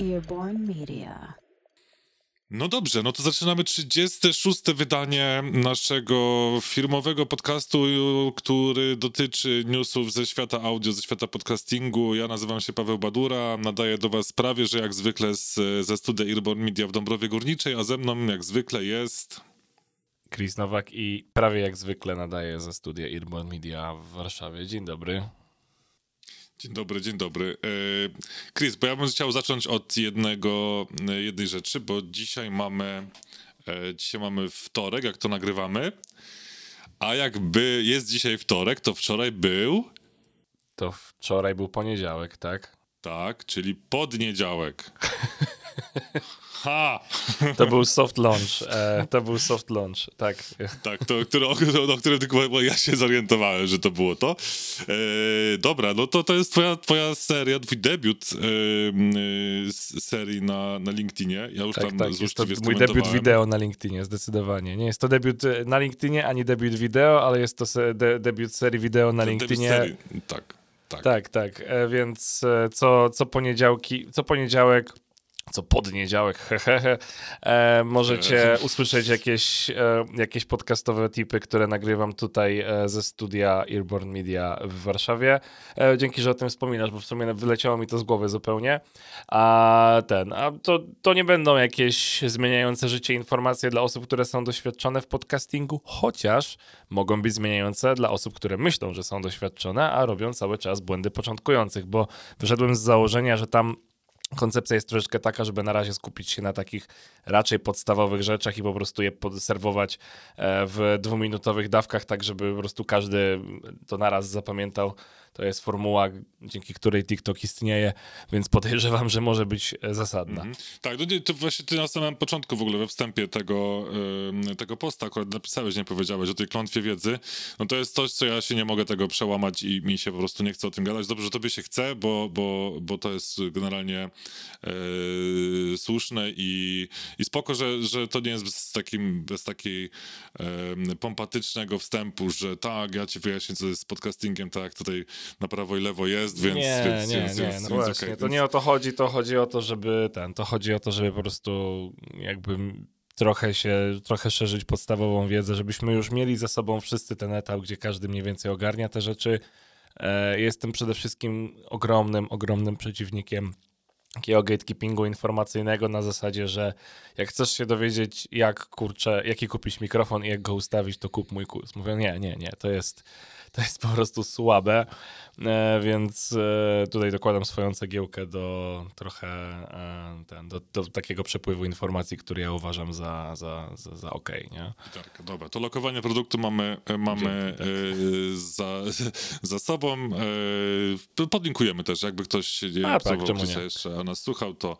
Earborn Media. No dobrze, no to zaczynamy 36. wydanie naszego firmowego podcastu, który dotyczy newsów ze świata audio, ze świata podcastingu. Ja nazywam się Paweł Badura, nadaję do Was prawie, że jak zwykle z, ze studia Earborn Media w Dąbrowie Górniczej, a ze mną jak zwykle jest... Chris Nowak i prawie jak zwykle nadaję ze studia Earborn Media w Warszawie. Dzień dobry. Dzień dobry, dzień dobry. E, Chris, bo ja bym chciał zacząć od jednego, e, jednej rzeczy, bo dzisiaj mamy, e, dzisiaj mamy wtorek, jak to nagrywamy, a jakby jest dzisiaj wtorek, to wczoraj był... To wczoraj był poniedziałek, tak? Tak, czyli podniedziałek. Ha! To był soft launch. E, to był soft launch, tak. Tak, to, który, o, którym tylko ja się zorientowałem, że to było to. E, dobra, no to to jest twoja, twoja seria, twój debiut e, e serii na, na LinkedInie. Ja już tak, tam tak, jest to mój debiut wideo na LinkedInie, zdecydowanie. Nie jest to debiut e, na LinkedInie, ani debiut wideo, ale jest to se, de, debiut serii wideo na LinkedInie. Tak. Tak, tak, tak. E, więc co, co poniedziałki, co poniedziałek co podniedziałek, hehehe, e, możecie usłyszeć jakieś, e, jakieś podcastowe tipy, które nagrywam tutaj e, ze studia Earborn Media w Warszawie. E, dzięki, że o tym wspominasz, bo w sumie wyleciało mi to z głowy zupełnie. A ten, a to, to nie będą jakieś zmieniające życie informacje dla osób, które są doświadczone w podcastingu, chociaż mogą być zmieniające dla osób, które myślą, że są doświadczone, a robią cały czas błędy początkujących, bo wyszedłem z założenia, że tam Koncepcja jest troszeczkę taka, żeby na razie skupić się na takich raczej podstawowych rzeczach i po prostu je serwować e, w dwuminutowych dawkach, tak żeby po prostu każdy to naraz zapamiętał, to jest formuła, dzięki której TikTok istnieje, więc podejrzewam, że może być e, zasadna. -hmm. Tak, no to właśnie ty na samym początku w ogóle we wstępie tego, yy, tego posta akurat napisałeś, nie powiedziałeś o tej klątwie wiedzy. No to jest coś, co ja się nie mogę tego przełamać i mi się po prostu nie chce o tym gadać. Dobrze, że tobie się chce, bo, bo, bo to jest generalnie yy, słuszne i, i spoko, że, że to nie jest bez, takim, bez takiej yy, pompatycznego wstępu, że tak, ja ci wyjaśnię, co jest z podcastingiem, tak, tutaj na prawo i lewo jest, więc... Nie, więc, nie, więc, nie, więc, no właśnie, okay, to nie o to chodzi, to chodzi o to, żeby ten, to chodzi o to, żeby po prostu jakby trochę się, trochę szerzyć podstawową wiedzę, żebyśmy już mieli ze sobą wszyscy ten etap, gdzie każdy mniej więcej ogarnia te rzeczy. E, jestem przede wszystkim ogromnym, ogromnym przeciwnikiem takiego gatekeepingu informacyjnego na zasadzie, że jak chcesz się dowiedzieć, jak kurczę, jaki kupić mikrofon i jak go ustawić, to kup mój kurs. Mówię, nie, nie, nie, to jest to jest po prostu słabe, e, więc e, tutaj dokładam swoją cegiełkę do trochę e, ten, do, do, takiego przepływu informacji, który ja uważam za, za, za, za ok, nie? Tak, dobra, to lokowanie produktu mamy, mamy tak. za, za sobą. Podlinkujemy też, jakby ktoś A, tak, jeszcze nas słuchał, to,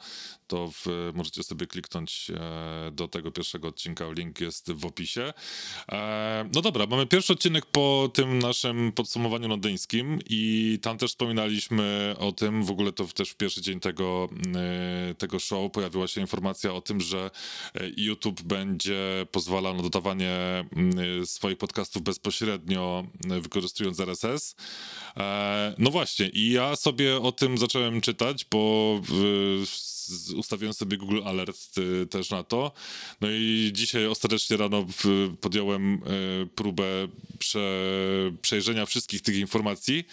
to w, możecie sobie kliknąć do tego pierwszego odcinka, link jest w opisie. No dobra, mamy pierwszy odcinek po tym naszym naszym podsumowaniu londyńskim i tam też wspominaliśmy o tym, w ogóle to też w pierwszy dzień tego, e, tego show pojawiła się informacja o tym, że e, YouTube będzie pozwalał na dodawanie e, swoich podcastów bezpośrednio wykorzystując RSS. No właśnie i ja sobie o tym zacząłem czytać, bo ustawiłem sobie Google Alert y, też na to. No i dzisiaj ostatecznie rano podjąłem y, próbę prze, przejrzenia wszystkich tych informacji.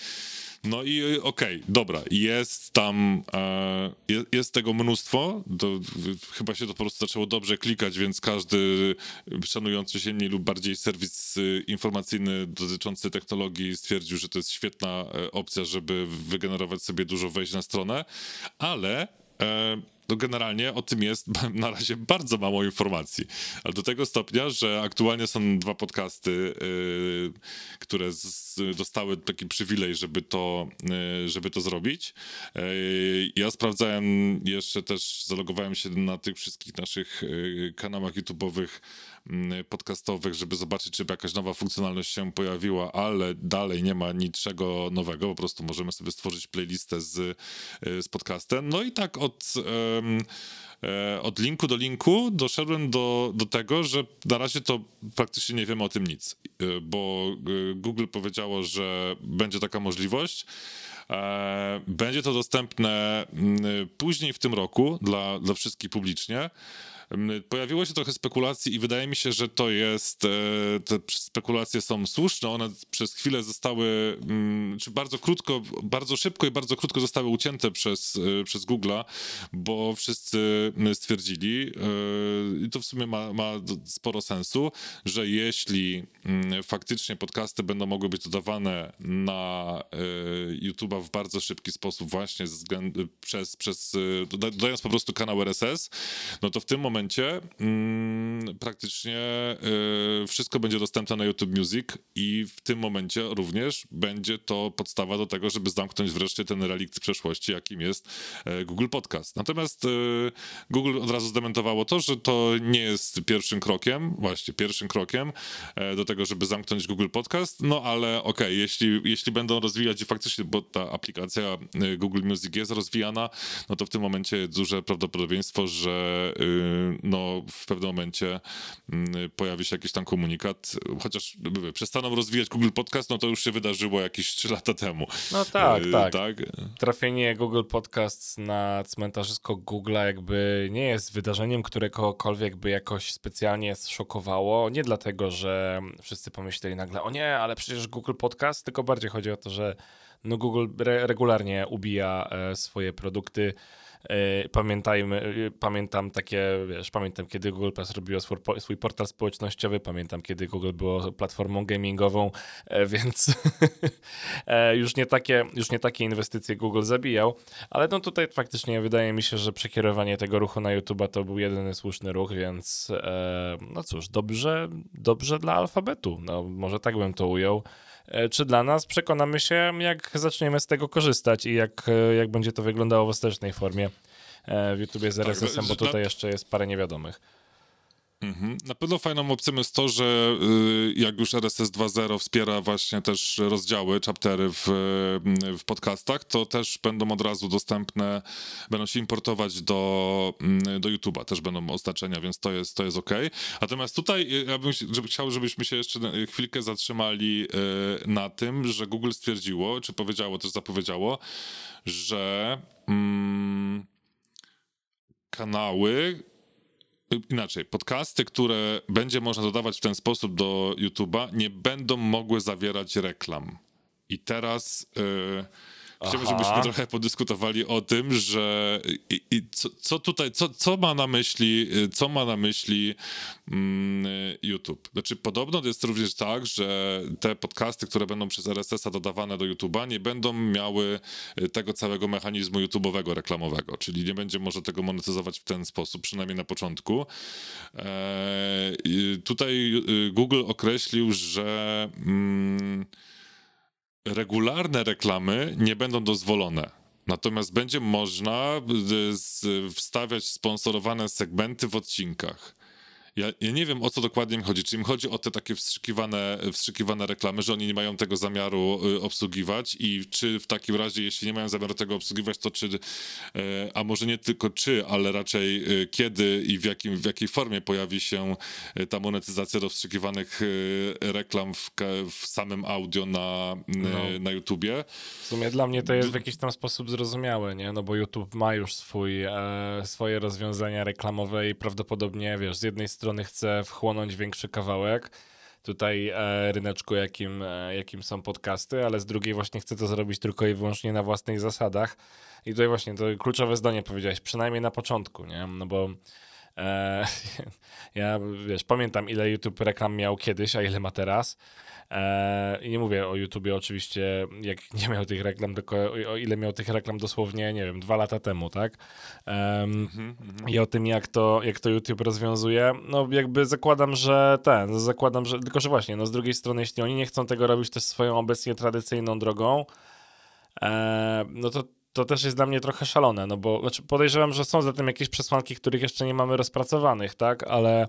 No i y, okej, okay, dobra, jest tam, e, jest tego mnóstwo, to, chyba się to po prostu zaczęło dobrze klikać, więc każdy szanujący się mniej lub bardziej serwis informacyjny dotyczący technologii stwierdził, że to jest świetna e, opcja, żeby wygenerować sobie dużo wejść na stronę, ale E, to generalnie o tym jest na razie bardzo mało informacji. Ale do tego stopnia, że aktualnie są dwa podcasty, yy, które z, dostały taki przywilej, żeby to, yy, żeby to zrobić. Yy, ja sprawdzałem jeszcze też, zalogowałem się na tych wszystkich naszych kanałach YouTube'owych podcastowych, żeby zobaczyć, czy jakaś nowa funkcjonalność się pojawiła, ale dalej nie ma niczego nowego, po prostu możemy sobie stworzyć playlistę z, e, z podcastem. No i tak od, e, od linku do linku doszedłem do, do tego, że na razie to praktycznie nie wiemy o tym nic, e, bo Google powiedziało, że będzie taka możliwość. Będzie to dostępne mm, później w tym roku dla, dla wszystkich publicznie. Pojawiło się trochę spekulacji i wydaje mi się, że to jest, e, te spekulacje są słuszne, one przez chwilę zostały, czy bardzo krótko, bardzo szybko i bardzo krótko zostały ucięte przez, e, przez Google'a, bo wszyscy stwierdzili, e, i to w sumie ma, ma sporo sensu, że jeśli faktycznie podcasty będą mogły być dodawane na YouTube'a w bardzo szybki sposób właśnie przez, przez dodając po prostu kanał RSS, no to w tym momencie momencie mm, praktycznie y, wszystko będzie dostępne na YouTube Music i w tym momencie również będzie to podstawa do tego, żeby zamknąć wreszcie ten relikt przeszłości, jakim jest y, Google Podcast. Natomiast y, Google od razu zdementowało to, że to nie jest pierwszym krokiem, właśnie pierwszym krokiem do tego, żeby zamknąć Google Podcast, no ale okej, okay, jeśli, jeśli będą rozwijać i faktycznie, bo ta aplikacja Google Music jest rozwijana, no to w tym momencie jest duże prawdopodobieństwo, że no, w pewnym momencie mm, pojawi się jakiś tam komunikat, chociaż przestaną rozwijać Google Podcast, no to już się wydarzyło jakieś 3 lata temu. No tak, e, tak. tak. Trafienie Google Podcast na cmentarzysko Google'a jakby nie jest wydarzeniem, które kogokolwiek by jakoś specjalnie szokowało. Nie dlatego, że wszyscy pomyśleli nagle, o nie, ale przecież Google Podcast, tylko bardziej chodzi o to, że no Google re regularnie ubija e, swoje produkty. E, pamiętajmy, e, pamiętam takie, wiesz, pamiętam kiedy Google Plus robiło swój, swój portal społecznościowy, pamiętam kiedy Google było platformą gamingową, więc już, nie takie, już nie takie inwestycje Google zabijał, ale no tutaj faktycznie wydaje mi się, że przekierowanie tego ruchu na YouTube'a to był jedyny słuszny ruch, więc no cóż, dobrze, dobrze dla alfabetu, no może tak bym to ujął. E, czy dla nas. Przekonamy się, jak zaczniemy z tego korzystać i jak, e, jak będzie to wyglądało w ostatecznej formie e, w YouTubie z RSS-em, tak, bo tutaj jeszcze jest parę niewiadomych. Mhm. Na pewno fajną opcją jest to, że y, jak już RSS 2.0 wspiera właśnie też rozdziały, chaptery w, w podcastach, to też będą od razu dostępne, będą się importować do, mm, do YouTube'a, też będą oznaczenia, więc to jest, to jest ok. Natomiast tutaj y, ja bym żeby, chciał, żebyśmy się jeszcze chwilkę zatrzymali y, na tym, że Google stwierdziło, czy powiedziało, też zapowiedziało, że mm, kanały inaczej, podcasty, które będzie można dodawać w ten sposób do YouTube'a, nie będą mogły zawierać reklam. I teraz. Yy, Chciałbym, żebyśmy trochę podyskutowali o tym, że i, i co, co, tutaj, co, co ma na myśli, co ma na myśli mm, YouTube. Znaczy, podobno jest również tak, że te podcasty, które będą przez RSS-a dodawane do YouTube'a, nie będą miały tego całego mechanizmu YouTube'owego reklamowego, czyli nie będzie może tego monetyzować w ten sposób, przynajmniej na początku. E, tutaj y, Google określił, że mm, regularne reklamy nie będą dozwolone. Natomiast będzie można y, wstawiać sponsorowane segmenty w odcinkach. Ja, ja, nie wiem, o co dokładnie mi chodzi. Czy im chodzi o te takie wstrzykiwane, wstrzykiwane reklamy, że oni nie mają tego zamiaru y, obsługiwać i czy w takim razie, jeśli nie mają zamiaru tego obsługiwać, to czy, y, a może nie tylko czy, ale raczej y, kiedy i w, jakim, w jakiej formie pojawi się ta monetyzacja do wstrzykiwanych reklam w, w samym audio na, no. na YouTubie. W sumie dla mnie to jest w jakiś tam sposób zrozumiałe, nie? No bo YouTube ma już swój, e, swoje rozwiązania reklamowe i prawdopodobnie, wiesz, z jednej strony strony chce wchłonąć większy kawałek, tutaj e, ryneczku, jakim, e, jakim są podcasty, ale z drugiej właśnie chce to zrobić tylko i wyłącznie na własnych zasadach. I tutaj właśnie to kluczowe zdanie powiedziałeś, przynajmniej na początku, nie? No bo e, ja, wiesz, pamiętam ile YouTube reklam miał kiedyś, a ile ma teraz. E, I nie mówię o YouTubie oczywiście, jak nie miał tych reklam, tylko o ile miał tych reklam dosłownie, nie wiem, dwa lata temu, tak? Um, mm -hmm. I o tym, jak to, jak to YouTube rozwiązuje, no jakby zakładam, że ten, zakładam, że, tylko że właśnie, no z drugiej strony, jeśli oni nie chcą tego robić też swoją obecnie tradycyjną drogą, e, no to to też jest dla mnie trochę szalone, no bo znaczy podejrzewam, że są za tym jakieś przesłanki, których jeszcze nie mamy rozpracowanych, tak, ale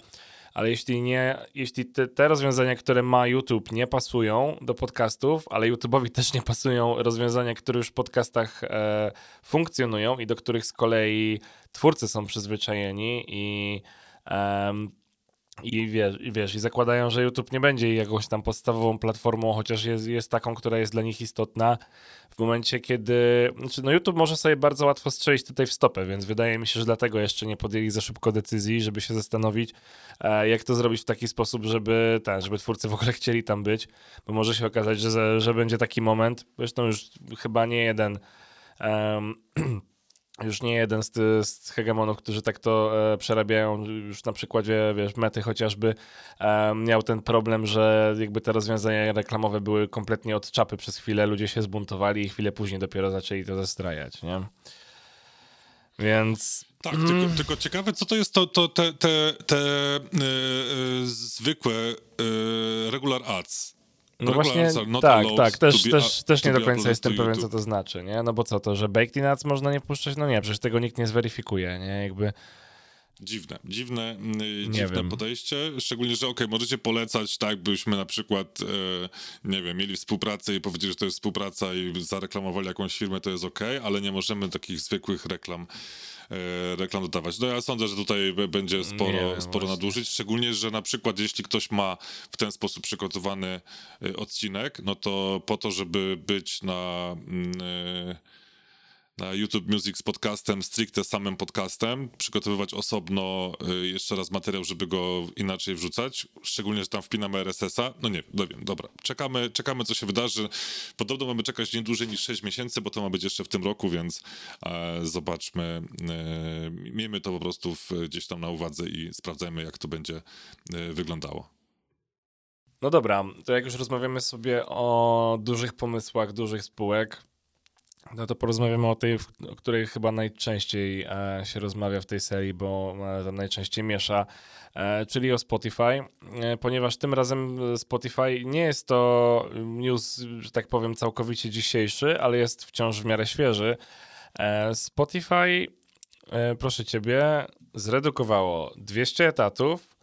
ale jeśli nie, jeśli te, te, rozwiązania, które ma YouTube nie pasują do podcastów, ale YouTube'owi też nie pasują rozwiązania, które już w podcastach e, funkcjonują i do których z kolei twórcy są przyzwyczajeni i i wiesz, i wiesz, i zakładają, że YouTube nie będzie jakąś tam podstawową platformą, chociaż jest, jest taką, która jest dla nich istotna w momencie, kiedy. Znaczy, no YouTube może sobie bardzo łatwo strzelić tutaj w stopę, więc wydaje mi się, że dlatego jeszcze nie podjęli za szybko decyzji, żeby się zastanowić, e, jak to zrobić w taki sposób, żeby ten, żeby twórcy w ogóle chcieli tam być, bo może się okazać, że, że będzie taki moment. Zresztą już chyba nie jeden. Um, już nie jeden z, z hegemonów, którzy tak to e, przerabiają, już na przykładzie, wiesz, mety chociażby, e, miał ten problem, że jakby te rozwiązania reklamowe były kompletnie od czapy przez chwilę, ludzie się zbuntowali i chwilę później dopiero zaczęli to zestrajać, nie? Więc... Tak, mm. tylko, tylko, ciekawe, co to jest to, to te, te, te yy, zwykłe yy, regular ads. No właśnie, tak, tak, też, też, też nie do końca jestem pewien, co to znaczy, nie? No bo co to, że baked ads można nie puszczać? No nie, przecież tego nikt nie zweryfikuje, nie? Jakby... Dziwne, dziwne, mm, dziwne wiem. podejście, szczególnie, że ok, możecie polecać tak, byśmy na przykład, e, nie wiem, mieli współpracę i powiedzieli, że to jest współpraca i zareklamowali jakąś firmę, to jest ok, ale nie możemy takich zwykłych reklam reklam dodawać. No ja sądzę, że tutaj będzie sporo, wiem, sporo nadużyć, szczególnie, że na przykład jeśli ktoś ma w ten sposób przygotowany e, odcinek, no to po to, żeby być na e, na YouTube Music z podcastem, stricte samym podcastem, przygotowywać osobno y, jeszcze raz materiał, żeby go inaczej wrzucać, szczególnie, że tam wpinamy RSS-a. No nie, no wiem, dobra, czekamy, czekamy co się wydarzy. Podobno mamy czekać nie dłużej niż 6 miesięcy, bo to ma być jeszcze w tym roku, więc e, zobaczmy, e, miejmy to po prostu w, gdzieś tam na uwadze i sprawdzajmy, jak to będzie e, wyglądało. No dobra, to jak już rozmawiamy sobie o dużych pomysłach, dużych spółek, no to porozmawiamy o tej, o której chyba najczęściej e, się rozmawia w tej serii, bo e, tam najczęściej miesza, e, czyli o Spotify, ponieważ tym razem Spotify nie jest to news, że tak powiem, całkowicie dzisiejszy, ale jest wciąż w miarę świeży. Spotify, proszę ciebie, zredukowało 200 etatów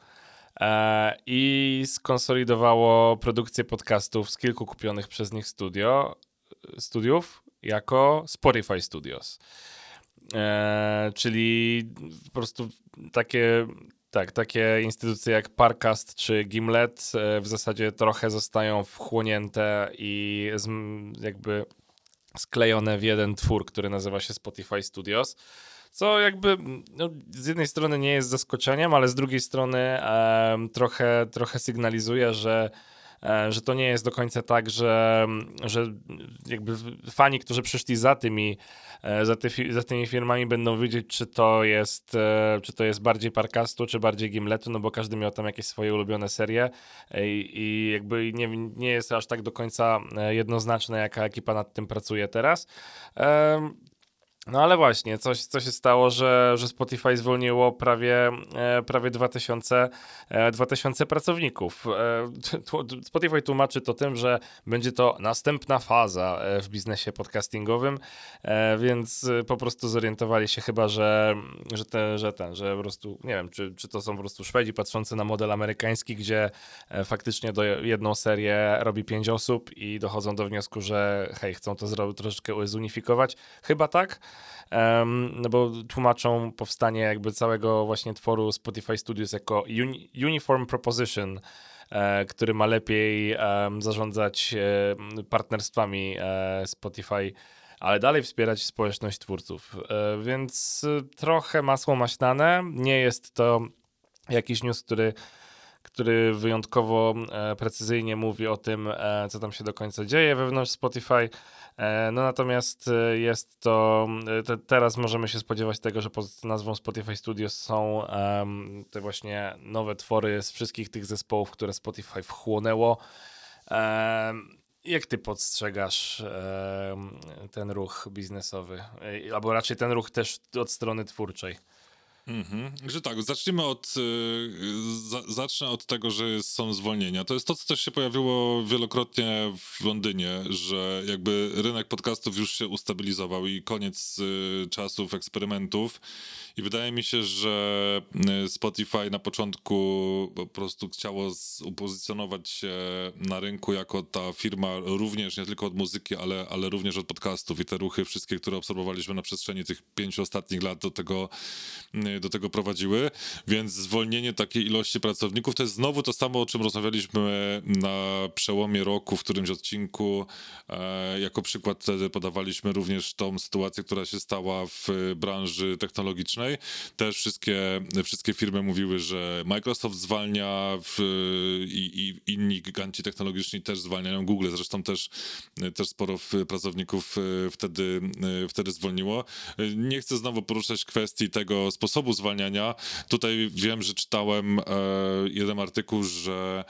i skonsolidowało produkcję podcastów z kilku kupionych przez nich studio, studiów jako Spotify Studios. E, czyli po prostu takie, tak, takie instytucje jak Parcast czy Gimlet e, w zasadzie trochę zostają wchłonięte i z, jakby sklejone w jeden twór, który nazywa się Spotify Studios. Co jakby no, z jednej strony nie jest zaskoczeniem, ale z drugiej strony e, trochę, trochę sygnalizuje, że że to nie jest do końca tak, że, że jakby fani, którzy przyszli za tymi, e, za, ty, za tymi firmami będą wiedzieć, czy to jest, e, czy to jest bardziej Parkastu, czy bardziej Gimletu, no bo każdy miał tam jakieś swoje ulubione serie i, i jakby nie, nie jest aż tak do końca jednoznaczne, jaka ekipa nad tym pracuje teraz. No ale właśnie, coś, co się stało, że, że Spotify zwolniło prawie, e, prawie 2000, e, 2000 pracowników. E, Spotify tłumaczy to tym, że będzie to następna faza e, w biznesie podcastingowym, e, więc e, po prostu zorientowali się chyba, że, że, te, że ten, że po prostu, nie wiem, czy, czy to są po prostu Szwedzi patrzący na model amerykański, gdzie faktycznie do jedną serię robi pięć osób i dochodzą do wniosku, że hej, chcą to troszeczkę zunifikować. Chyba tak no bo tłumaczą powstanie jakby całego właśnie tworu Spotify Studios jako uni Uniform Proposition, e, który ma lepiej zarządzać e, partnerstwami e, Spotify ale dalej wspierać społeczność twórców. Więc trochę masło maślane. Nie jest to jakiś news, który, który wyjątkowo precyzyjnie mówi o tym, co tam się do końca dzieje wewnątrz Spotify. E, no natomiast e, jest to, e, te, teraz możemy się spodziewać tego, że pod nazwą Spotify Studios są um, te właśnie nowe twory z wszystkich tych zespołów, które Spotify wchłonęło. Um, jak ty podstrzegasz ten ruch biznesowy, albo raczej ten ruch też od strony twórczej? Mhm. Że tak, zaczniemy od, y, za, zacznę od tego, że są zwolnienia. To jest to, co też się pojawiło wielokrotnie w Londynie, że jakby rynek podcastów już się ustabilizował i koniec y, czasów eksperymentów. I wydaje mi się, że y, Spotify na początku po prostu chciało upozycjonować się na rynku jako ta firma również nie tylko od muzyki, ale, ale również od podcastów i te ruchy wszystkie, które obserwowaliśmy na przestrzeni tych pięciu ostatnich lat do tego do tego prowadziły, więc zwolnienie takiej ilości pracowników to jest znowu to samo, o czym rozmawialiśmy na przełomie roku w którymś odcinku. E, jako przykład wtedy podawaliśmy również tą sytuację, która się stała w branży technologicznej. Też wszystkie, wszystkie firmy mówiły, że Microsoft zwalnia w, i, i inni giganci technologiczni też zwalniają. Google zresztą też, też sporo pracowników e, wtedy, e, wtedy zwolniło. Nie chcę znowu poruszać kwestii tego sposobu, sposobu zwalniania. Tutaj wiem, że czytałem e, jeden artykuł, że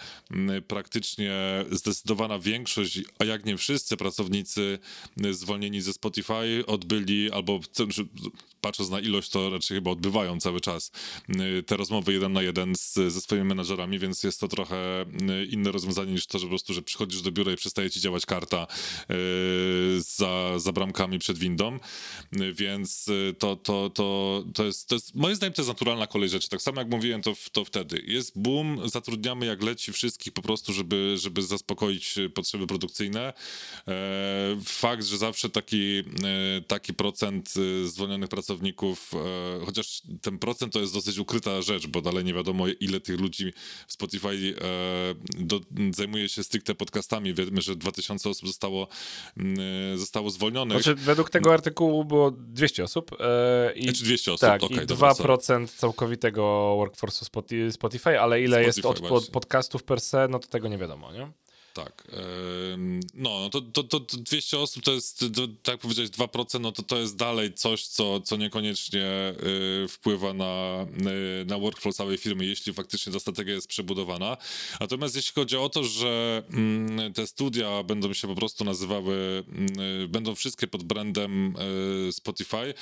praktycznie zdecydowana większość, a jak nie wszyscy pracownicy zwolnieni ze Spotify odbyli, albo patrząc na ilość, to raczej chyba odbywają cały czas te rozmowy jeden na jeden z, ze swoimi menadżerami, więc jest to trochę inne rozwiązanie niż to, że po prostu, że przychodzisz do biura i przestaje ci działać karta e, za, za bramkami przed windą, więc to, to, to, to, jest, to jest moim zdaniem to jest naturalna kolej rzeczy. Tak samo jak mówiłem to, to wtedy. Jest boom, zatrudniamy jak leci wszystkich po prostu, żeby, żeby zaspokoić potrzeby produkcyjne. E, fakt, że zawsze taki, e, taki procent e, zwolnionych pracowników, e, chociaż ten procent to jest dosyć ukryta rzecz, bo dalej nie wiadomo ile tych ludzi w Spotify e, do, zajmuje się stricte podcastami. Wiemy, że 2000 osób zostało, e, zostało zwolnionych. Znaczy, według tego artykułu było 200 osób. I, znaczy 200 osób, tak, okay, i 2% całkowitego workforce'u Spotify, ale ile Spotify jest od, od podcastów per se, no to tego nie wiadomo, nie? Tak. No, no to, to, to 200 osób to jest, tak powiedziałeś, 2%, no to to jest dalej coś, co, co niekoniecznie y, wpływa na, y, na workflow całej firmy, jeśli faktycznie ta strategia jest przebudowana. Natomiast jeśli chodzi o to, że mm, te studia będą się po prostu nazywały, mm, y, będą wszystkie pod brandem Spotify,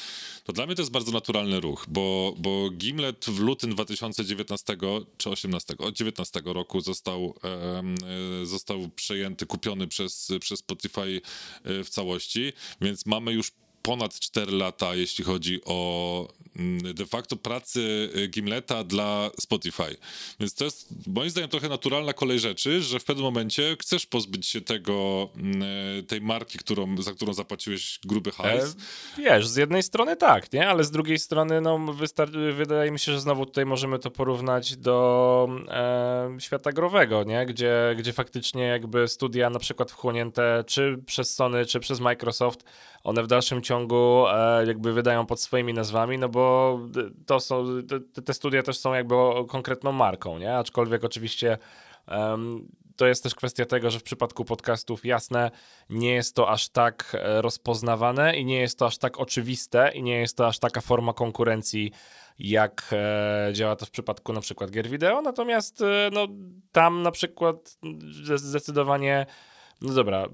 to dla mnie to jest bardzo naturalny ruch, bo, bo Gimlet w lutym 2019 czy 18, 19 roku został, został przejęty, kupiony przez, przez Spotify e, w całości, więc mamy już ponad 4 lata, jeśli chodzi o mm, de facto pracy y, Gimleta dla Spotify. Więc to jest moim zdaniem trochę naturalna kolej rzeczy, że w pewnym momencie chcesz pozbyć się tego, mm, y, tej marki, którą, za którą zapłaciłeś gruby hajs. E, wiesz, z jednej strony tak, nie? Ale z drugiej strony no, wydaje mi się, że znowu tutaj możemy to porównać do e, świata growego, nie? Gdzie, gdzie faktycznie jakby studia na przykład wchłonięte czy przez Sony, czy przez Microsoft, one w dalszym ciągu e, jakby wydają pod swoimi nazwami, no bo to są, te, te studia też są jakby konkretną marką, nie? Aczkolwiek oczywiście um, to jest też kwestia tego, że w przypadku podcastów jasne, nie jest to aż tak e, rozpoznawane i nie jest to aż tak oczywiste i nie jest to aż taka forma konkurencji, jak e, działa to w przypadku na przykład gier wideo, natomiast e, no, tam na przykład zdecydowanie no dobra,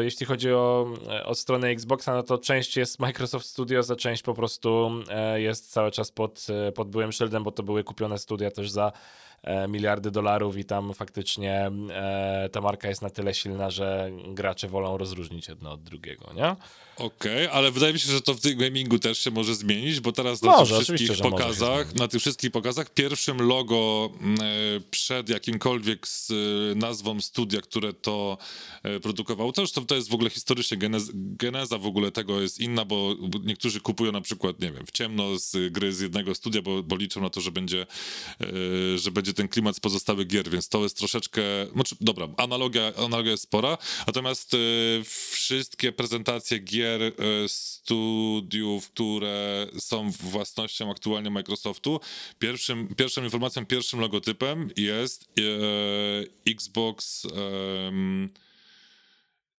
e, jeśli chodzi o, e, o stronę Xboxa, no to część jest Microsoft Studios, a część po prostu e, jest cały czas pod, pod byłym szyldem, bo to były kupione studia też za miliardy dolarów i tam faktycznie e, ta marka jest na tyle silna, że gracze wolą rozróżnić jedno od drugiego, nie? Okej, okay, ale wydaje mi się, że to w tym gamingu też się może zmienić, bo teraz na może, tych wszystkich pokazach, na tych wszystkich pokazach pierwszym logo e, przed jakimkolwiek z nazwą studia, które to produkowało, to już to, to jest w ogóle historycznie geneza, geneza w ogóle tego jest inna, bo niektórzy kupują na przykład, nie wiem, w ciemno z gry z jednego studia, bo, bo liczą na to, że będzie, że będzie będzie ten klimat z pozostałych gier, więc to jest troszeczkę, znaczy, dobra, analogia, analogia jest spora, natomiast y, wszystkie prezentacje gier y, studiów, które są własnością aktualnie Microsoftu, pierwszym, pierwszą informacją, pierwszym logotypem jest y, Xbox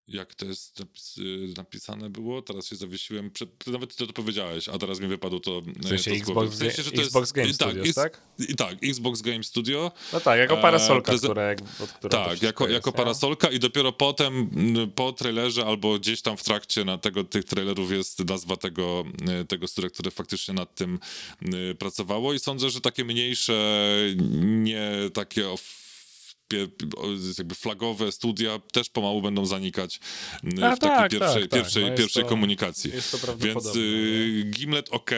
jak to jest napis, napisane było, teraz się zawiesiłem, przed, nawet ty to powiedziałeś, a teraz mi wypadło to W sensie to Xbox, w sensie, że to Xbox Game tak, Studios, tak? I tak, Xbox Game Studio. No tak, jako e, parasolka, e, które, od której Tak, jako, jest, jako parasolka i dopiero potem po trailerze albo gdzieś tam w trakcie na tego, tych trailerów jest nazwa tego, e, tego studia, które faktycznie nad tym pracowało i sądzę, że takie mniejsze, nie takie jakby flagowe studia też pomału będą zanikać A, w takiej tak, pierwszej, tak, pierwszej, tak. No pierwszej to, komunikacji. Więc y, Gimlet ok,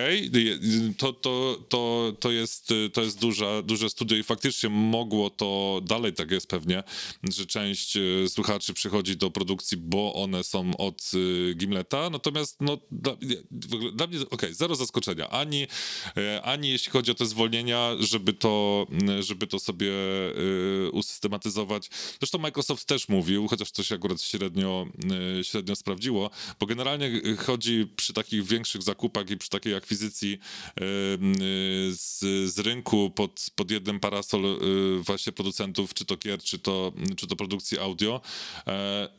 to, to, to, to, jest, to jest duża, duże studio i faktycznie mogło to, dalej tak jest pewnie, że część y, słuchaczy przychodzi do produkcji, bo one są od y, Gimleta, natomiast no, dla, dla mnie, ok, zero zaskoczenia, ani, ani jeśli chodzi o te zwolnienia, żeby to, żeby to sobie usystematyzować systematyzować. Zresztą Microsoft też mówił, chociaż to się akurat średnio, e, średnio sprawdziło, bo generalnie chodzi przy takich większych zakupach i przy takiej akwizycji e, z, z rynku pod, pod jednym parasol e, właśnie producentów, czy to gier, czy to, czy to produkcji audio,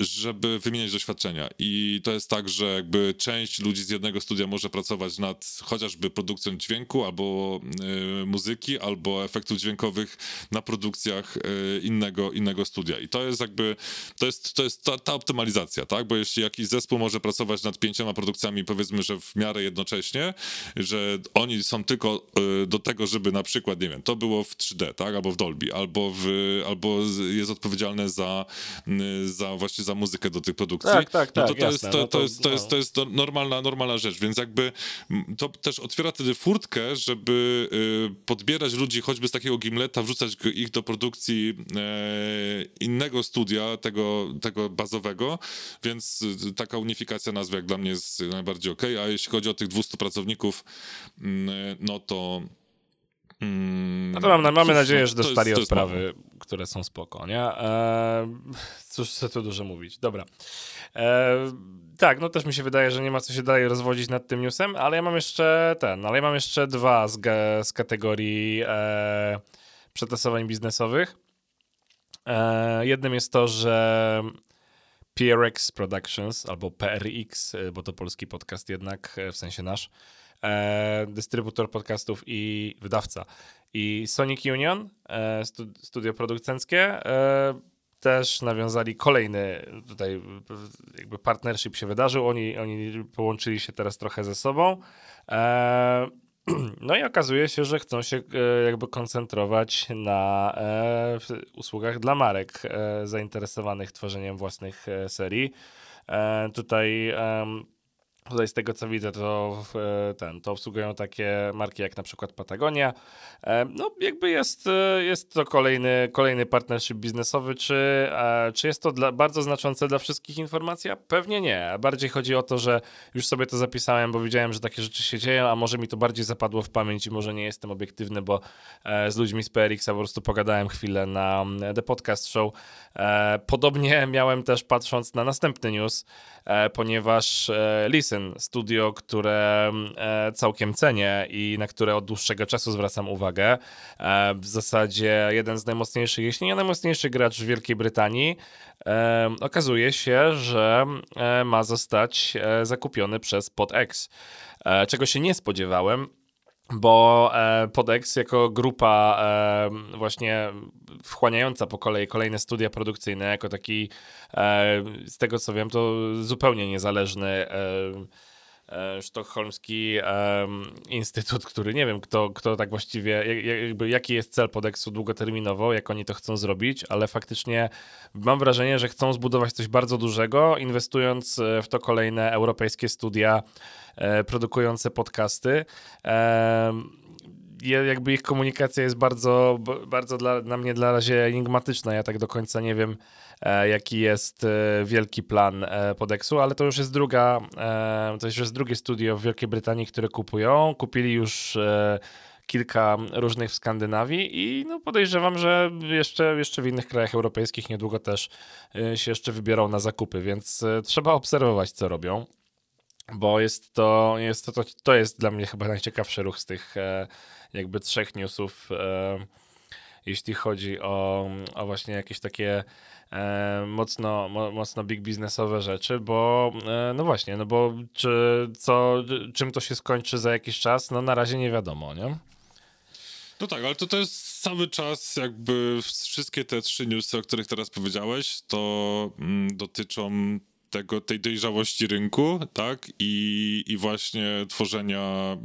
żeby wymieniać doświadczenia. I to jest tak, że jakby część ludzi z jednego studia może pracować nad chociażby produkcją dźwięku, albo muzyki, albo efektów dźwiękowych na produkcjach innych innego, innego studia. I to jest jakby, to jest, to jest ta, ta optymalizacja, tak? Bo jeśli jakiś zespół może pracować nad pięcioma produkcjami, powiedzmy, że w miarę jednocześnie, że oni są tylko y, do tego, żeby na przykład, nie wiem, to było w 3D, tak? Albo w Dolby, albo, w, albo jest odpowiedzialne za, y, za właśnie za muzykę do tych produkcji. Tak, tak, no to, tak, to, jest, to, no to, jest, to, jest, to jest normalna, normalna rzecz, więc jakby to też otwiera wtedy furtkę, żeby y, podbierać ludzi choćby z takiego gimleta, wrzucać ich do produkcji innego studia, tego, tego bazowego, więc taka unifikacja nazwy jak dla mnie jest najbardziej ok, a jeśli chodzi o tych 200 pracowników, mm, no to mm, no to mam, mamy cóż, nadzieję, że dostali jest, odprawy, które są spoko, nie? Eee, cóż, co tu dużo mówić. Dobra. Eee, tak, no też mi się wydaje, że nie ma co się dalej rozwodzić nad tym newsem, ale ja mam jeszcze ten, ale ja mam jeszcze dwa z, z kategorii e, przetasowań biznesowych. E, jednym jest to, że PRX Productions albo PRX, e, bo to polski podcast jednak, e, w sensie nasz, dystrybutor podcastów i wydawca. I Sonic Union, studio producenckie, też nawiązali kolejny tutaj jakby partnership się wydarzył. Oni, oni połączyli się teraz trochę ze sobą. No i okazuje się, że chcą się e, jakby koncentrować na e, usługach dla marek e, zainteresowanych tworzeniem własnych serii. Tutaj Tutaj z tego co widzę, to ten, to obsługują takie marki jak na przykład Patagonia. E, no, jakby jest, e, jest to kolejny, kolejny partnership biznesowy. Czy, e, czy jest to dla, bardzo znaczące dla wszystkich informacji? Pewnie nie. Bardziej chodzi o to, że już sobie to zapisałem, bo widziałem, że takie rzeczy się dzieją, a może mi to bardziej zapadło w pamięć i może nie jestem obiektywny, bo z ludźmi z PRX-a po prostu pogadałem chwilę na The Podcast Show. Podobnie miałem też patrząc na następny news, ponieważ Listen studio, które e, całkiem cenię i na które od dłuższego czasu zwracam uwagę. E, w zasadzie jeden z najmocniejszych, jeśli nie najmocniejszy gracz w Wielkiej Brytanii, e, okazuje się, że ma zostać zakupiony przez PodX. Czego się nie spodziewałem, bo e, Podex jako grupa e, właśnie wchłaniająca po kolei kolejne studia produkcyjne, jako taki, e, z tego co wiem, to zupełnie niezależny e, e, sztokholmski instytut, który nie wiem, kto, kto tak właściwie, jakby, jaki jest cel Podexu długoterminowo, jak oni to chcą zrobić, ale faktycznie mam wrażenie, że chcą zbudować coś bardzo dużego, inwestując e, w to kolejne europejskie studia E, produkujące podcasty jakby ich komunikacja jest bardzo, bardzo dla, na mnie dla razie enigmatyczna. Ja tak do końca nie wiem, e, jaki jest e, wielki plan Podexu, ale to już jest druga, to już jest drugie studio w Wielkiej Brytanii, które kupują. Kupili już kilka różnych w Skandynawii i no podejrzewam, że jeszcze, jeszcze w innych krajach europejskich niedługo też się jeszcze wybiorą na zakupy, więc trzeba obserwować, co robią bo jest to, jest to, to, to jest dla mnie chyba najciekawszy ruch z tych e, jakby trzech newsów, e, jeśli chodzi o, o właśnie jakieś takie e, mocno, mo, mocno big biznesowe rzeczy, bo e, no właśnie, no bo czy, co, czym to się skończy za jakiś czas, no na razie nie wiadomo, nie? No tak, ale to, to jest cały czas jakby wszystkie te trzy newsy, o których teraz powiedziałeś, to mm, dotyczą tego, tej dojrzałości rynku, tak? I, I właśnie tworzenia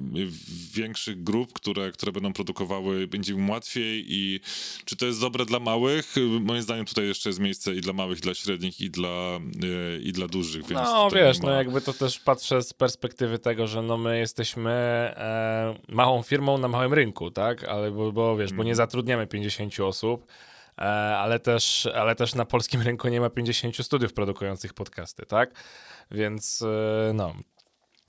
większych grup, które, które będą produkowały, będzie im łatwiej i czy to jest dobre dla małych? Moim zdaniem tutaj jeszcze jest miejsce i dla małych, i dla średnich, i dla, e, i dla dużych, więc No wiesz, no jakby to też patrzę z perspektywy tego, że no my jesteśmy e, małą firmą na małym rynku, tak? Ale bo, bo wiesz, bo nie mhm. zatrudniamy 50 osób, ale też, ale też na polskim rynku nie ma 50 studiów produkujących podcasty, tak? Więc e, no,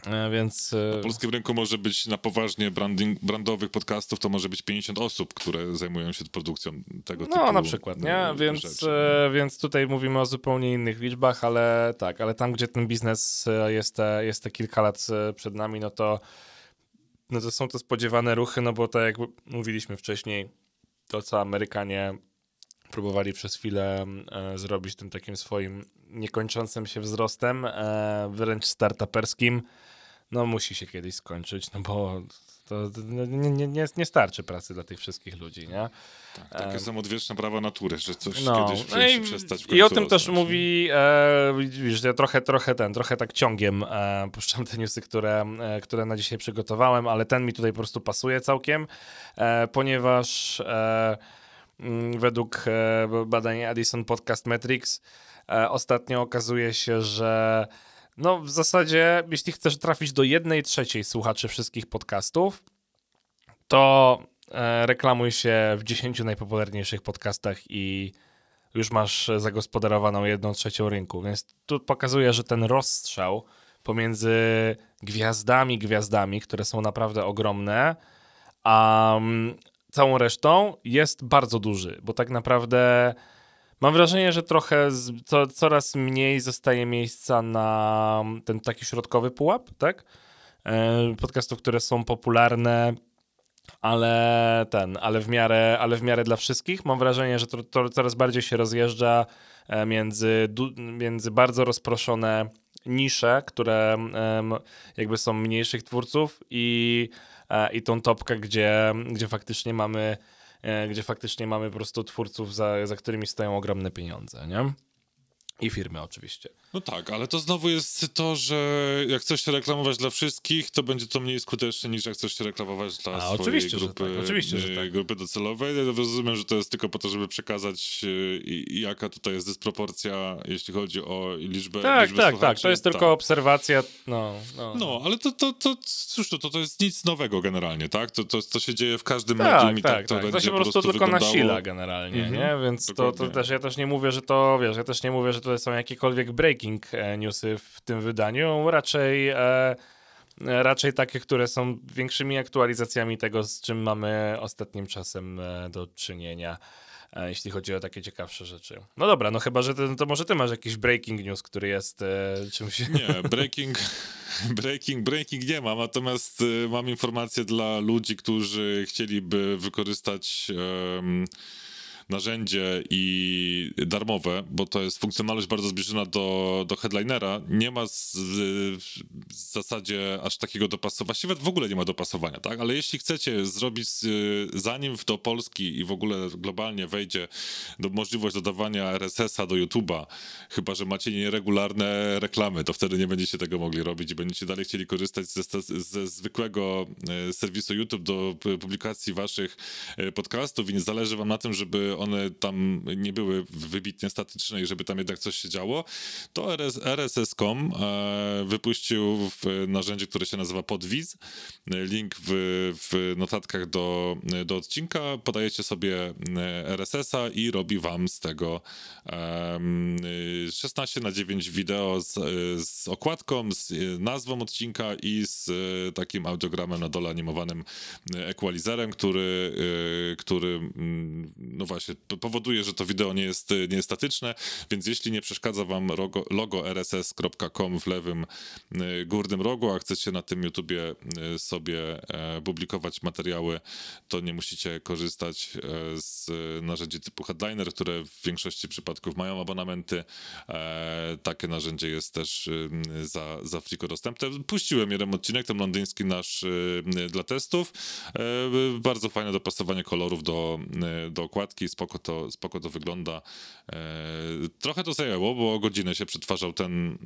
e, więc... Na polskim rynku może być na poważnie branding, brandowych podcastów, to może być 50 osób, które zajmują się produkcją tego no, typu No, na przykład, nie? Więc, więc tutaj mówimy o zupełnie innych liczbach, ale tak, ale tam, gdzie ten biznes jest te, jest te kilka lat przed nami, no to, no to są to spodziewane ruchy, no bo tak jak mówiliśmy wcześniej, to co Amerykanie próbowali przez chwilę e, zrobić tym takim swoim niekończącym się wzrostem, e, wręcz startuperskim, no musi się kiedyś skończyć, no bo to nie, nie, nie, nie starczy pracy dla tych wszystkich ludzi, nie? Tak, takie um, są odwieczne prawa natury, że coś no, kiedyś no i, przestać w I o tym też mówi, e, widzisz, ja trochę, trochę ten, trochę tak ciągiem e, puszczam te newsy, które, e, które na dzisiaj przygotowałem, ale ten mi tutaj po prostu pasuje całkiem, e, ponieważ e, Mm, według e, badań Addison Podcast Metrics e, ostatnio okazuje się, że no w zasadzie jeśli chcesz trafić do jednej trzeciej słuchaczy wszystkich podcastów, to e, reklamuj się w 10 najpopularniejszych podcastach i już masz zagospodarowaną jedną trzecią rynku. Więc tu pokazuje, że ten rozstrzał pomiędzy gwiazdami, gwiazdami, które są naprawdę ogromne, a mm, całą resztą jest bardzo duży, bo tak naprawdę mam wrażenie, że trochę z, co, coraz mniej zostaje miejsca na ten taki środkowy pułap, tak? E, podcastów, które są popularne, ale ten, ale w miarę, ale w miarę dla wszystkich. Mam wrażenie, że to, to coraz bardziej się rozjeżdża e, między, między bardzo rozproszone nisze, które jakby są mniejszych twórców i i tą topkę, gdzie, gdzie faktycznie mamy e, gdzie faktycznie mamy po prostu twórców, za, za którymi stoją ogromne pieniądze, nie? I firmy oczywiście. No tak, ale to znowu jest to, że jak chcesz się reklamować dla wszystkich, to będzie to mniej skuteczne niż jak chcesz się reklamować dla A, swojej oczywiście, grupy, że tak, oczywiście, że tak. grupy docelowej. Ja rozumiem, że to jest tylko po to, żeby przekazać e, jaka tutaj jest dysproporcja, jeśli chodzi o liczbę Tak, liczbę tak, tak. To jest tylko tak. obserwacja. No, no. no ale to, to, to, cóż, to, to, jest nic nowego generalnie, tak? To, to, to się dzieje w każdym tak, medium i tak, tak to tak. To się po prostu, tylko wyglądało. nasila generalnie, mhm, nie? Więc to, to też, ja też nie mówię, że to, wiesz, ja też nie mówię, że to są jakiekolwiek breaking e, newsy w tym wydaniu, raczej e, raczej takie, które są większymi aktualizacjami tego, z czym mamy ostatnim czasem e, do czynienia, jeśli chodzi o takie ciekawsze rzeczy. No dobra, no chyba, że to, to może ty masz jakiś breaking news, który jest e, czymś... Nie, breaking, breaking, breaking nie mam, natomiast mam informację dla ludzi, którzy chcieliby wykorzystać... narzędzie i darmowe, bo to jest funkcjonalność bardzo zbliżona do, do headlinera, nie ma z, w zasadzie aż takiego dopasowania, właściwie w ogóle nie ma dopasowania, tak? Ale jeśli chcecie zrobić, zanim do Polski i w ogóle globalnie wejdzie do możliwość dodawania RSS-a do YouTube'a, chyba, że macie nieregularne reklamy, to wtedy nie będziecie tego mogli robić i będziecie dalej chcieli korzystać ze, ze zwykłego e, serwisu YouTube do publikacji waszych e, podcastów, więc zależy wam na tym, żeby one tam nie były wybitnie statyczne i żeby tam jednak coś się działo, to RS, RSS.com e, wypuścił narzędzie, które się nazywa Podwiz. Link w, w notatkach do, do odcinka. Podajecie sobie e, RSS-a i robi wam z tego e, 16 na 9 wideo z, z okładką, z nazwą odcinka i z takim audiogramem na dole animowanym equalizerem, który, e, który mm, no właśnie właśnie powoduje, że to wideo nie jest, nie jest statyczne, więc jeśli nie przeszkadza wam logo, logo rss.com w lewym górnym rogu, a chcecie na tym YouTubie sobie publikować materiały, to nie musicie korzystać z narzędzi typu Headliner, które w większości przypadków mają abonamenty. Takie narzędzie jest też za, za Flickr dostępne. Puściłem jeden odcinek, ten londyński nasz dla testów. Bardzo fajne dopasowanie kolorów do, do okładki, spoko to, spoko to wygląda. Trochę to zajęło, bo godzinę się przetwarzał ten,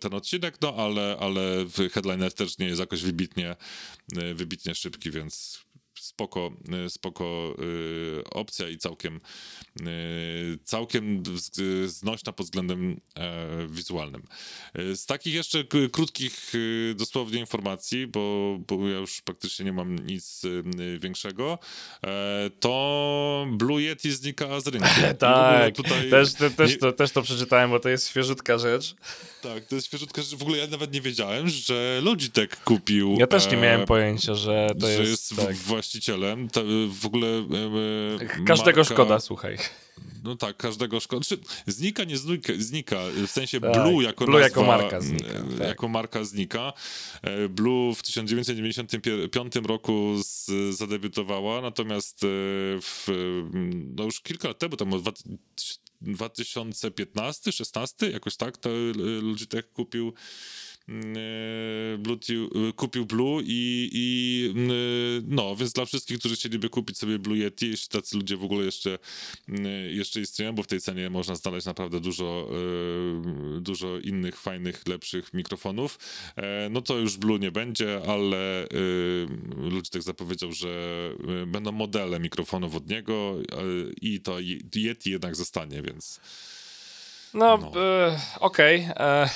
ten odcinek, no ale, ale headliner też nie jest jakoś wybitnie, wybitnie szybki, więc spoko, y, spoko y, opcja i całkiem, y, całkiem znośna pod względem e, wizualnym. Z takich jeszcze krótkich dosłownie informacji, bo, bo ja już praktycznie nie mam nic większego, e, to Blue Yeti znika z rynku. tak, tutaj też, te, też, nie... to, też to przeczytałem, bo to jest świeżutka rzecz. Tak, to jest świeżutka rzecz. W ogóle ja nawet nie wiedziałem, że Logitech kupił... Ja też nie miałem e, pojęcia, że to że jest... jest tak. Właścicielem. To w ogóle... E, Każdego marka... szkoda, słuchaj. No tak, każdego szkoda. Znaczy, znika, nie znika, znika, w sensie tak, Blue jako Blue nazwa, jako marka znika. Tak. Jako marka znika. E, Blue w 1995 roku z, zadebiutowała, natomiast w, no już kilka lat temu, tam 2015, 16, jakoś tak, to Logitech kupił mm, e, Blue, e, kupił Blue i, i e, no, więc dla wszystkich, którzy chcieliby kupić sobie Blue Yeti, jeśli tacy ludzie w ogóle jeszcze, jeszcze istnieją, bo w tej cenie można znaleźć naprawdę dużo, dużo innych fajnych, lepszych mikrofonów, no to już Blue nie będzie, ale Logitech zapowiedział, że będą modele mikrofonów od niego i to Yeti jednak zostanie, więc... No, no. E, okej. Okay.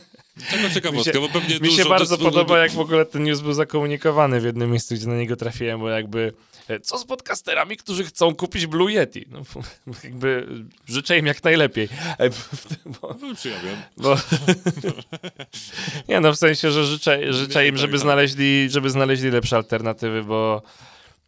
E. Taka ciekawostka, bo pewnie Mi się bardzo podoba, jak w ogóle ten news był zakomunikowany w jednym miejscu, gdzie na niego trafiłem, bo jakby e, co z podcasterami, którzy chcą kupić Blue Yeti? No, jakby życzę im jak najlepiej. Bo, no, bo, nie no, w sensie, że życzę, życzę im, żeby tak, tak. znaleźli, żeby znaleźli lepsze alternatywy, bo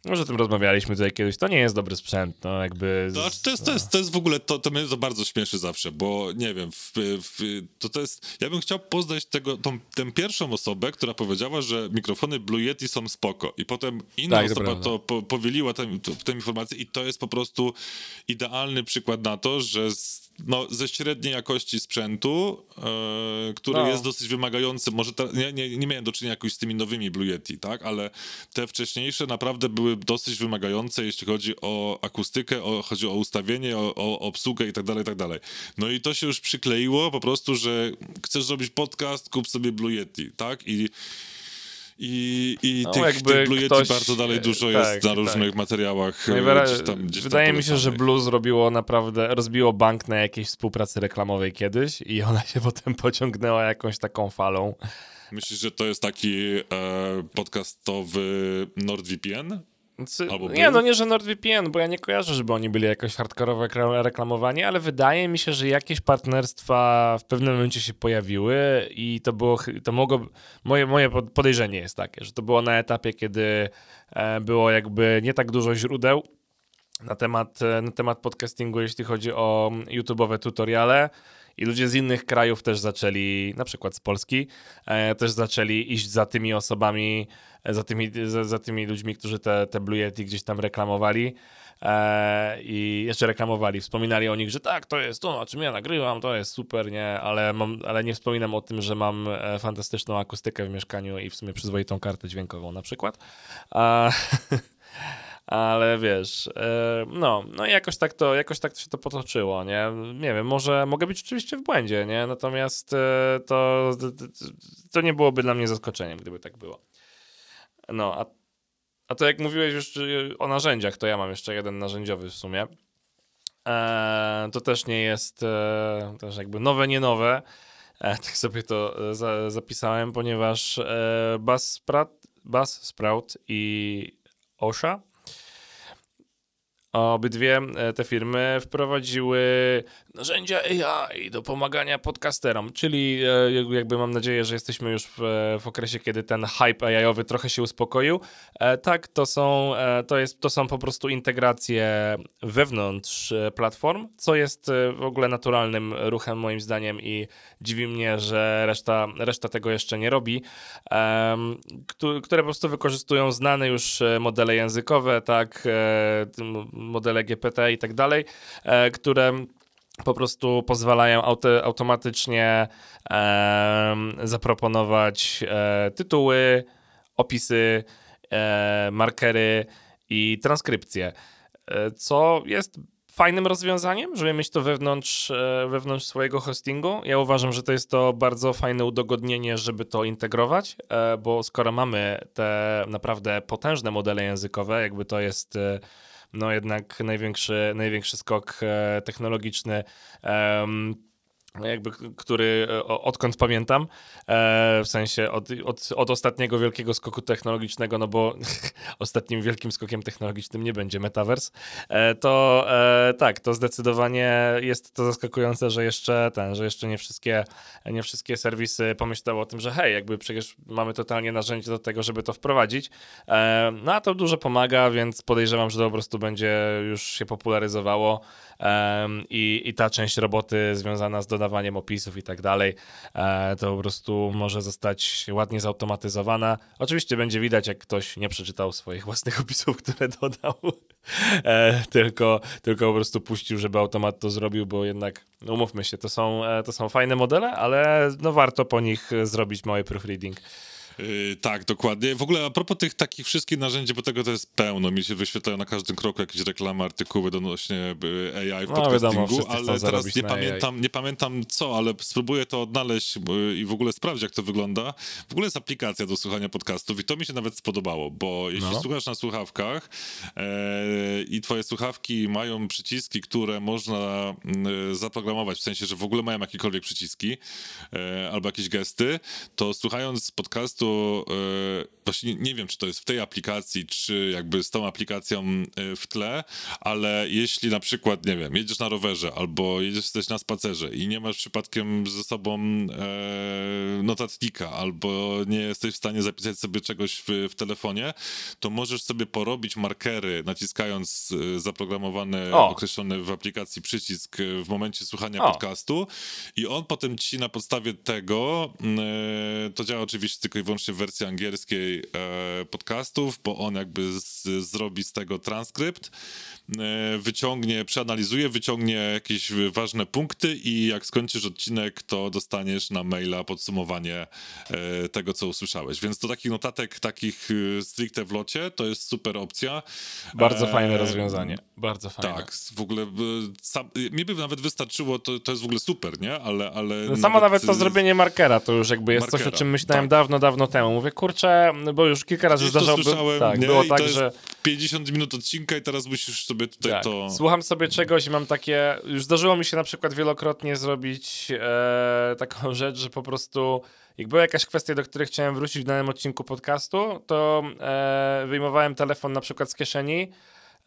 może o tym rozmawialiśmy tutaj kiedyś. To nie jest dobry sprzęt, no jakby. To, to, jest, to, jest, to jest w ogóle, to, to mnie to bardzo śmieszy zawsze, bo nie wiem, w, w, to, to jest. Ja bym chciał poznać tego, tą, tę pierwszą osobę, która powiedziała, że mikrofony Blue Yeti są spoko. I potem inna tak, osoba to, po, powieliła tę informację, i to jest po prostu idealny przykład na to, że z no, ze średniej jakości sprzętu, e, który no. jest dosyć wymagający. Może te, nie, nie, nie miałem do czynienia jakoś z tymi nowymi Blue Yeti, tak? Ale te wcześniejsze naprawdę były dosyć wymagające, jeśli chodzi o akustykę, o, chodzi o ustawienie, o, o obsługę i tak dalej, i tak dalej. No i to się już przykleiło po prostu, że chcesz zrobić podcast, kup sobie Blue Yeti, tak? I i, i no, tych, tych Blue ktoś, bardzo dalej dużo tak, jest na tak. różnych tak. materiałach. No gdzieś tam, gdzieś wydaje mi się, że Blue zrobiło naprawdę, rozbiło bank na jakiejś współpracy reklamowej kiedyś i ona się potem pociągnęła jakąś taką falą. Myślisz, że to jest taki e, podcastowy NordVPN? Nie, no nie, że NordVPN, bo ja nie kojarzę, żeby oni byli jakoś hardkorowo reklamowani, ale wydaje mi się, że jakieś partnerstwa w pewnym momencie się pojawiły i to było, to mogło, moje, moje podejrzenie jest takie, że to było na etapie, kiedy e, było jakby nie tak dużo źródeł na temat, e, na temat podcastingu, jeśli chodzi o YouTube'owe tutoriale i ludzie z innych krajów też zaczęli, na przykład z Polski, e, też zaczęli iść za tymi osobami, za tymi, za, za tymi ludźmi, którzy te, te Blue Yeti gdzieś tam reklamowali. E, I jeszcze reklamowali, wspominali o nich, że tak, to jest to, o czym ja nagrywam, to jest super, nie, ale, mam, ale nie wspominam o tym, że mam e, fantastyczną akustykę w mieszkaniu i w sumie przyzwoitą kartę dźwiękową na przykład. Ale wiesz, e, no, no jakoś tak to, jakoś tak to się to potoczyło, nie? Nie wiem, może mogę być oczywiście w błędzie, nie? Natomiast to, to nie byłoby dla mnie zaskoczeniem, gdyby tak było. No, a, a to jak mówiłeś już o narzędziach, to ja mam jeszcze jeden narzędziowy w sumie. E, to też nie jest e, też jakby nowe, nie nowe. E, tak sobie to e, za, zapisałem, ponieważ e, Buzzsprout, Buzzsprout i Osha obydwie e, te firmy wprowadziły narzędzia AI do pomagania podcasterom, czyli e, jakby mam nadzieję, że jesteśmy już w, w okresie, kiedy ten hype AI-owy trochę się uspokoił. E, tak, to są, to, jest, to są po prostu integracje wewnątrz platform, co jest w ogóle naturalnym ruchem moim zdaniem i dziwi mnie, że reszta, reszta tego jeszcze nie robi, które po prostu wykorzystują znane już modele językowe, tak, modele GPT i tak dalej, e, które po prostu pozwalają auty, automatycznie e, zaproponować e, tytuły, opisy, e, markery i transkrypcje, e, co jest fajnym rozwiązaniem, żeby mieć to wewnątrz, e, wewnątrz swojego hostingu. Ja uważam, że to jest to bardzo fajne udogodnienie, żeby to integrować, bo skoro mamy te naprawdę potężne modele językowe, jakby to jest no jednak największy, największy skok e, technologiczny. Um, jakby, który e, odkąd pamiętam, e, w sensie od, od, od, ostatniego wielkiego skoku technologicznego, no bo ostatnim wielkim skokiem technologicznym nie będzie Metaverse, e, to tak, to zdecydowanie jest to zaskakujące, że jeszcze ten, że jeszcze nie wszystkie, nie wszystkie serwisy pomyślały o tym, że hej, jakby przecież mamy totalnie narzędzie do tego, żeby to wprowadzić. No a to dużo pomaga, więc podejrzewam, że to po prostu będzie już się popularyzowało i, i ta część roboty związana z dodawaniem opisów i tak dalej, e, to po prostu może zostać ładnie zautomatyzowana. Oczywiście będzie widać, jak ktoś nie przeczytał swoich własnych opisów, które dodał, e, tylko, tylko po prostu puścił, żeby automat to zrobił, bo jednak, no umówmy się, to są, e, to są fajne modele, ale no warto po nich zrobić mały proofreading. Yy, tak, dokładnie. W ogóle a propos tych takich wszystkich narzędzi, bo tego to jest pełno. Mi się wyświetlają na każdym kroku jakieś reklamy, artykuły odnośnie y, AI w no, podcastingu, wiadomo, ale teraz nie pamiętam, nie pamiętam co, ale spróbuję to odnaleźć y, i w ogóle sprawdzić, jak to wygląda. W ogóle jest aplikacja do słuchania podcastów i to mi się nawet spodobało, bo jeśli no. słuchasz na słuchawkach e, i twoje słuchawki mają przyciski, które można e, zaprogramować, w sensie, że w ogóle mają jakiekolwiek przyciski e, albo jakieś gesty, to słuchając podcastu prostu e, właśnie nie wiem, czy to jest w tej aplikacji, czy jakby z tą aplikacją e, w tle, ale jeśli na przykład, nie wiem, jedziesz na rowerze albo jedziesz jesteś na spacerze i nie masz przypadkiem ze sobą e, notatnika albo nie jesteś w stanie zapisać sobie czegoś w, w telefonie, to możesz sobie porobić markery naciskając zaprogramowany, o. określony w aplikacji przycisk w momencie słuchania o. podcastu i on potem ci na podstawie tego, to działa oczywiście tylko i wyłącznie wyłącznie w wersji angielskiej e, podcastów, bo on jakby z, zrobi z tego transkrypt, e, wyciągnie, przeanalizuje, wyciągnie jakieś ważne punkty i jak skończysz odcinek, to dostaniesz na maila podsumowanie e, tego, co usłyszałeś. Więc do takich notatek, takich stricte w locie, to jest super opcja. Bardzo fajne rozwiązanie. Bardzo fajne. Tak, w ogóle sam, mi by nawet wystarczyło, to, to jest w ogóle super, nie? Ale, ale no samo nawet, nawet to zrobienie markera, to już jakby jest markera, coś, o czym myślałem tak. dawno, dawno temu. Mówię, kurczę, bo już kilka razy zdarzało się. Tak, nie? było I tak, że... 50 minut odcinka i teraz musisz sobie tutaj tak. to... Słucham sobie czegoś i mam takie... Już zdarzyło mi się na przykład wielokrotnie zrobić e, taką rzecz, że po prostu jak była jakaś kwestia, do której chciałem wrócić w danym odcinku podcastu, to e, wyjmowałem telefon na przykład z kieszeni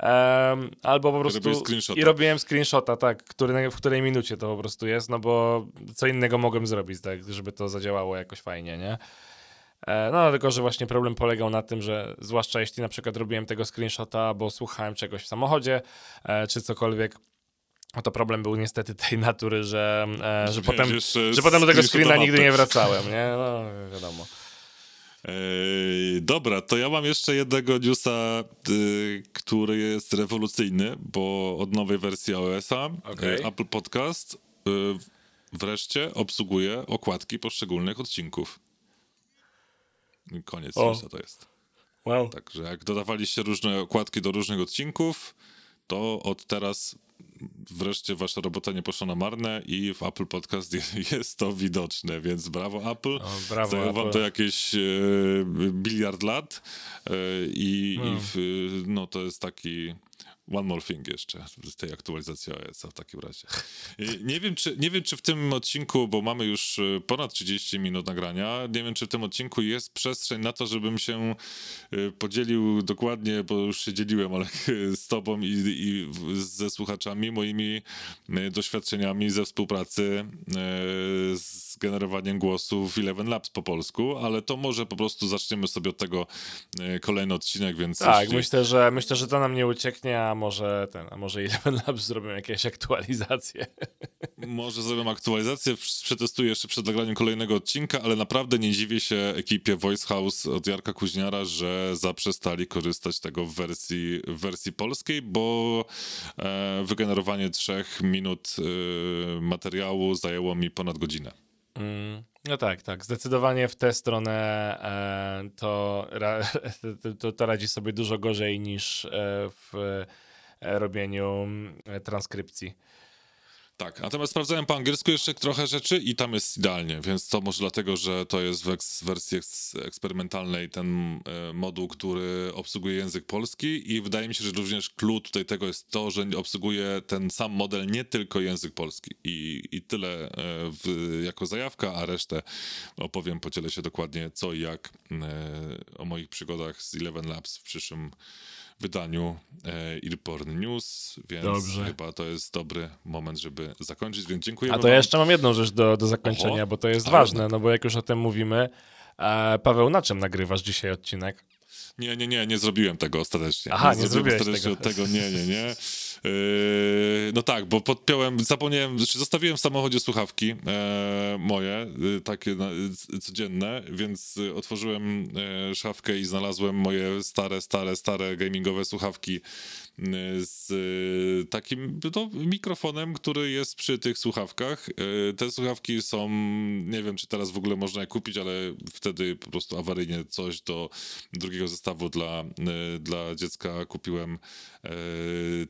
Um, albo po prostu i robiłem screenshota, tak, który, w której minucie to po prostu jest, no bo co innego mogłem zrobić, tak, żeby to zadziałało jakoś fajnie, nie? E, no, tylko że właśnie problem polegał na tym, że zwłaszcza jeśli na przykład robiłem tego screenshota, bo słuchałem czegoś w samochodzie, e, czy cokolwiek, no to problem był niestety tej natury, że, e, że, potem, że potem do tego screena nigdy nie wracałem, nie? No, wiadomo. Dobra, to ja mam jeszcze jednego newsa, y, który jest rewolucyjny, bo od nowej wersji iOS-a okay. Apple Podcast y, wreszcie obsługuje okładki poszczególnych odcinków. Koniec newsa to jest. Wow. Także jak dodawaliście różne okładki do różnych odcinków, to od teraz wreszcie wasza robota nie poszła na marne i w Apple Podcast jest to widoczne, więc brawo Apple. O, brawo Zajęło wam to jakieś e, biliard lat e, i, no. i w, no to jest taki One More Thing jeszcze z tej aktualizacji OS w takim razie. Nie wiem, czy, nie wiem, czy w tym odcinku, bo mamy już e, ponad 30 minut nagrania, nie wiem, czy w tym odcinku jest przestrzeń na to, żebym się e, podzielił dokładnie, bo już się dzieliłem, ale z tobą i, i ze słuchaczami moimi e, doświadczeniami ze współpracy z generowaniem głosów w Eleven Labs po polsku, ale to może po prostu zaczniemy sobie od tego kolejny odcinek, więc... Tak, jeśli... myślę, że myślę, że to nam nie ucieknie, a może ten, a może Eleven Labs zrobią jakieś aktualizacje. Może zrobią aktualizację, przetestuję jeszcze przed nagraniem kolejnego odcinka, ale naprawdę nie dziwię się ekipie Voice House od Jarka Kuźniara, że zaprzestali korzystać tego w wersji, w wersji polskiej, bo e, wygenerowanie trzech minut e, materiału zajęło mi ponad godzinę. Mm, no tak, tak. Zdecydowanie w tę stronę e, to, to, to, radzi sobie dużo gorzej niż e, w robieniu e, transkrypcji. Tak, natomiast sprawdzałem po angielsku jeszcze trochę rzeczy i tam jest idealnie, więc to może dlatego, że to jest w wersji eksperymentalnej ten e, moduł, który obsługuje język polski i wydaje mi się, że również clue tutaj tego jest to, że obsługuje ten sam model nie tylko język polski i, i tyle e, w, jako zajawka, a resztę opowiem, podzielę się dokładnie co i jak e, o moich przygodach z Eleven Labs w przyszłym wydaniu e, News, więc Dobrze. chyba to jest dobry moment, żeby zakończyć, więc dziękuję. A to ja jeszcze mam jedną rzecz do, do zakończenia, Oho, bo to jest ważne, no bo jak już o tym mówimy, e, Paweł, na czym nagrywasz dzisiaj odcinek? Nie, nie, nie, nie zrobiłem tego ostatecznie. Aha, nie, nie zrobiłem tego. tego. Nie, nie, nie. Yy, no tak, bo podpiąłem, zapomniałem, znaczy zostawiłem w samochodzie słuchawki e, moje, y, takie codzienne, więc otworzyłem e, szafkę i znalazłem moje stare, stare, stare gamingowe słuchawki z y, takim no, mikrofonem, który jest przy tych słuchawkach. Y, te słuchawki są, nie wiem czy teraz w ogóle można je kupić, ale wtedy po prostu awaryjnie coś do drugiego zestawu dla, y, dla dziecka kupiłem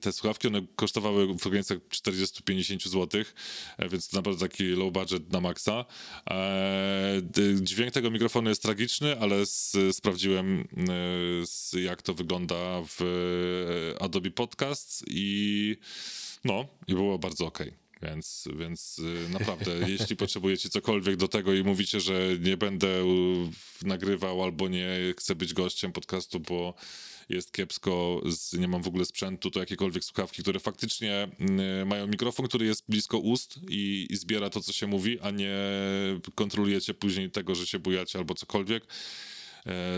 te słuchawki. One kosztowały w granicach 40-50 zł, więc to naprawdę taki low budget na maksa. Dźwięk tego mikrofonu jest tragiczny, ale sprawdziłem jak to wygląda w Adobe Podcasts i no, i było bardzo ok. Więc, więc naprawdę, jeśli potrzebujecie cokolwiek do tego i mówicie, że nie będę nagrywał albo nie chcę być gościem podcastu, bo jest kiepsko, z, nie mam w ogóle sprzętu, to jakiekolwiek słuchawki, które faktycznie y, mają mikrofon, który jest blisko ust i, i zbiera to, co się mówi, a nie kontrolujecie później tego, że się bujacie albo cokolwiek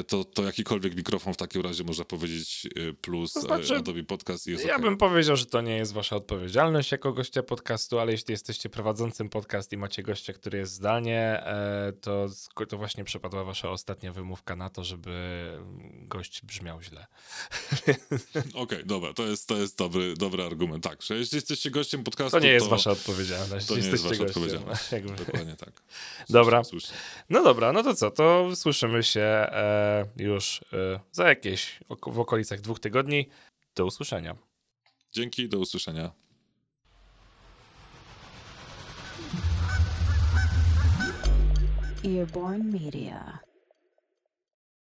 to, to jakikolwiek mikrofon w takim razie można powiedzieć e, plus to znaczy, Adobe Podcast jest Ja okay. bym powiedział, że to nie jest wasza odpowiedzialność jako gościa podcastu, ale jeśli jesteście prowadzącym podcast i macie gościa, który jest zdalnie, e, to, to właśnie przypadła wasza ostatnia wymówka na to, żeby gość brzmiał źle. Okej, okay, dobra, to jest, to jest dobry, dobry argument. Tak, że jeśli jesteście gościem podcastu, to nie jest to, wasza odpowiedzialność. To nie jest wasza gościem. odpowiedzialność. Dokładnie tak. dobra. No dobra, no to co, to słyszymy się e, już e, za jakieś w okolicach dwóch tygodni. Do usłyszenia. Dzięki, do usłyszenia. Earborn Media.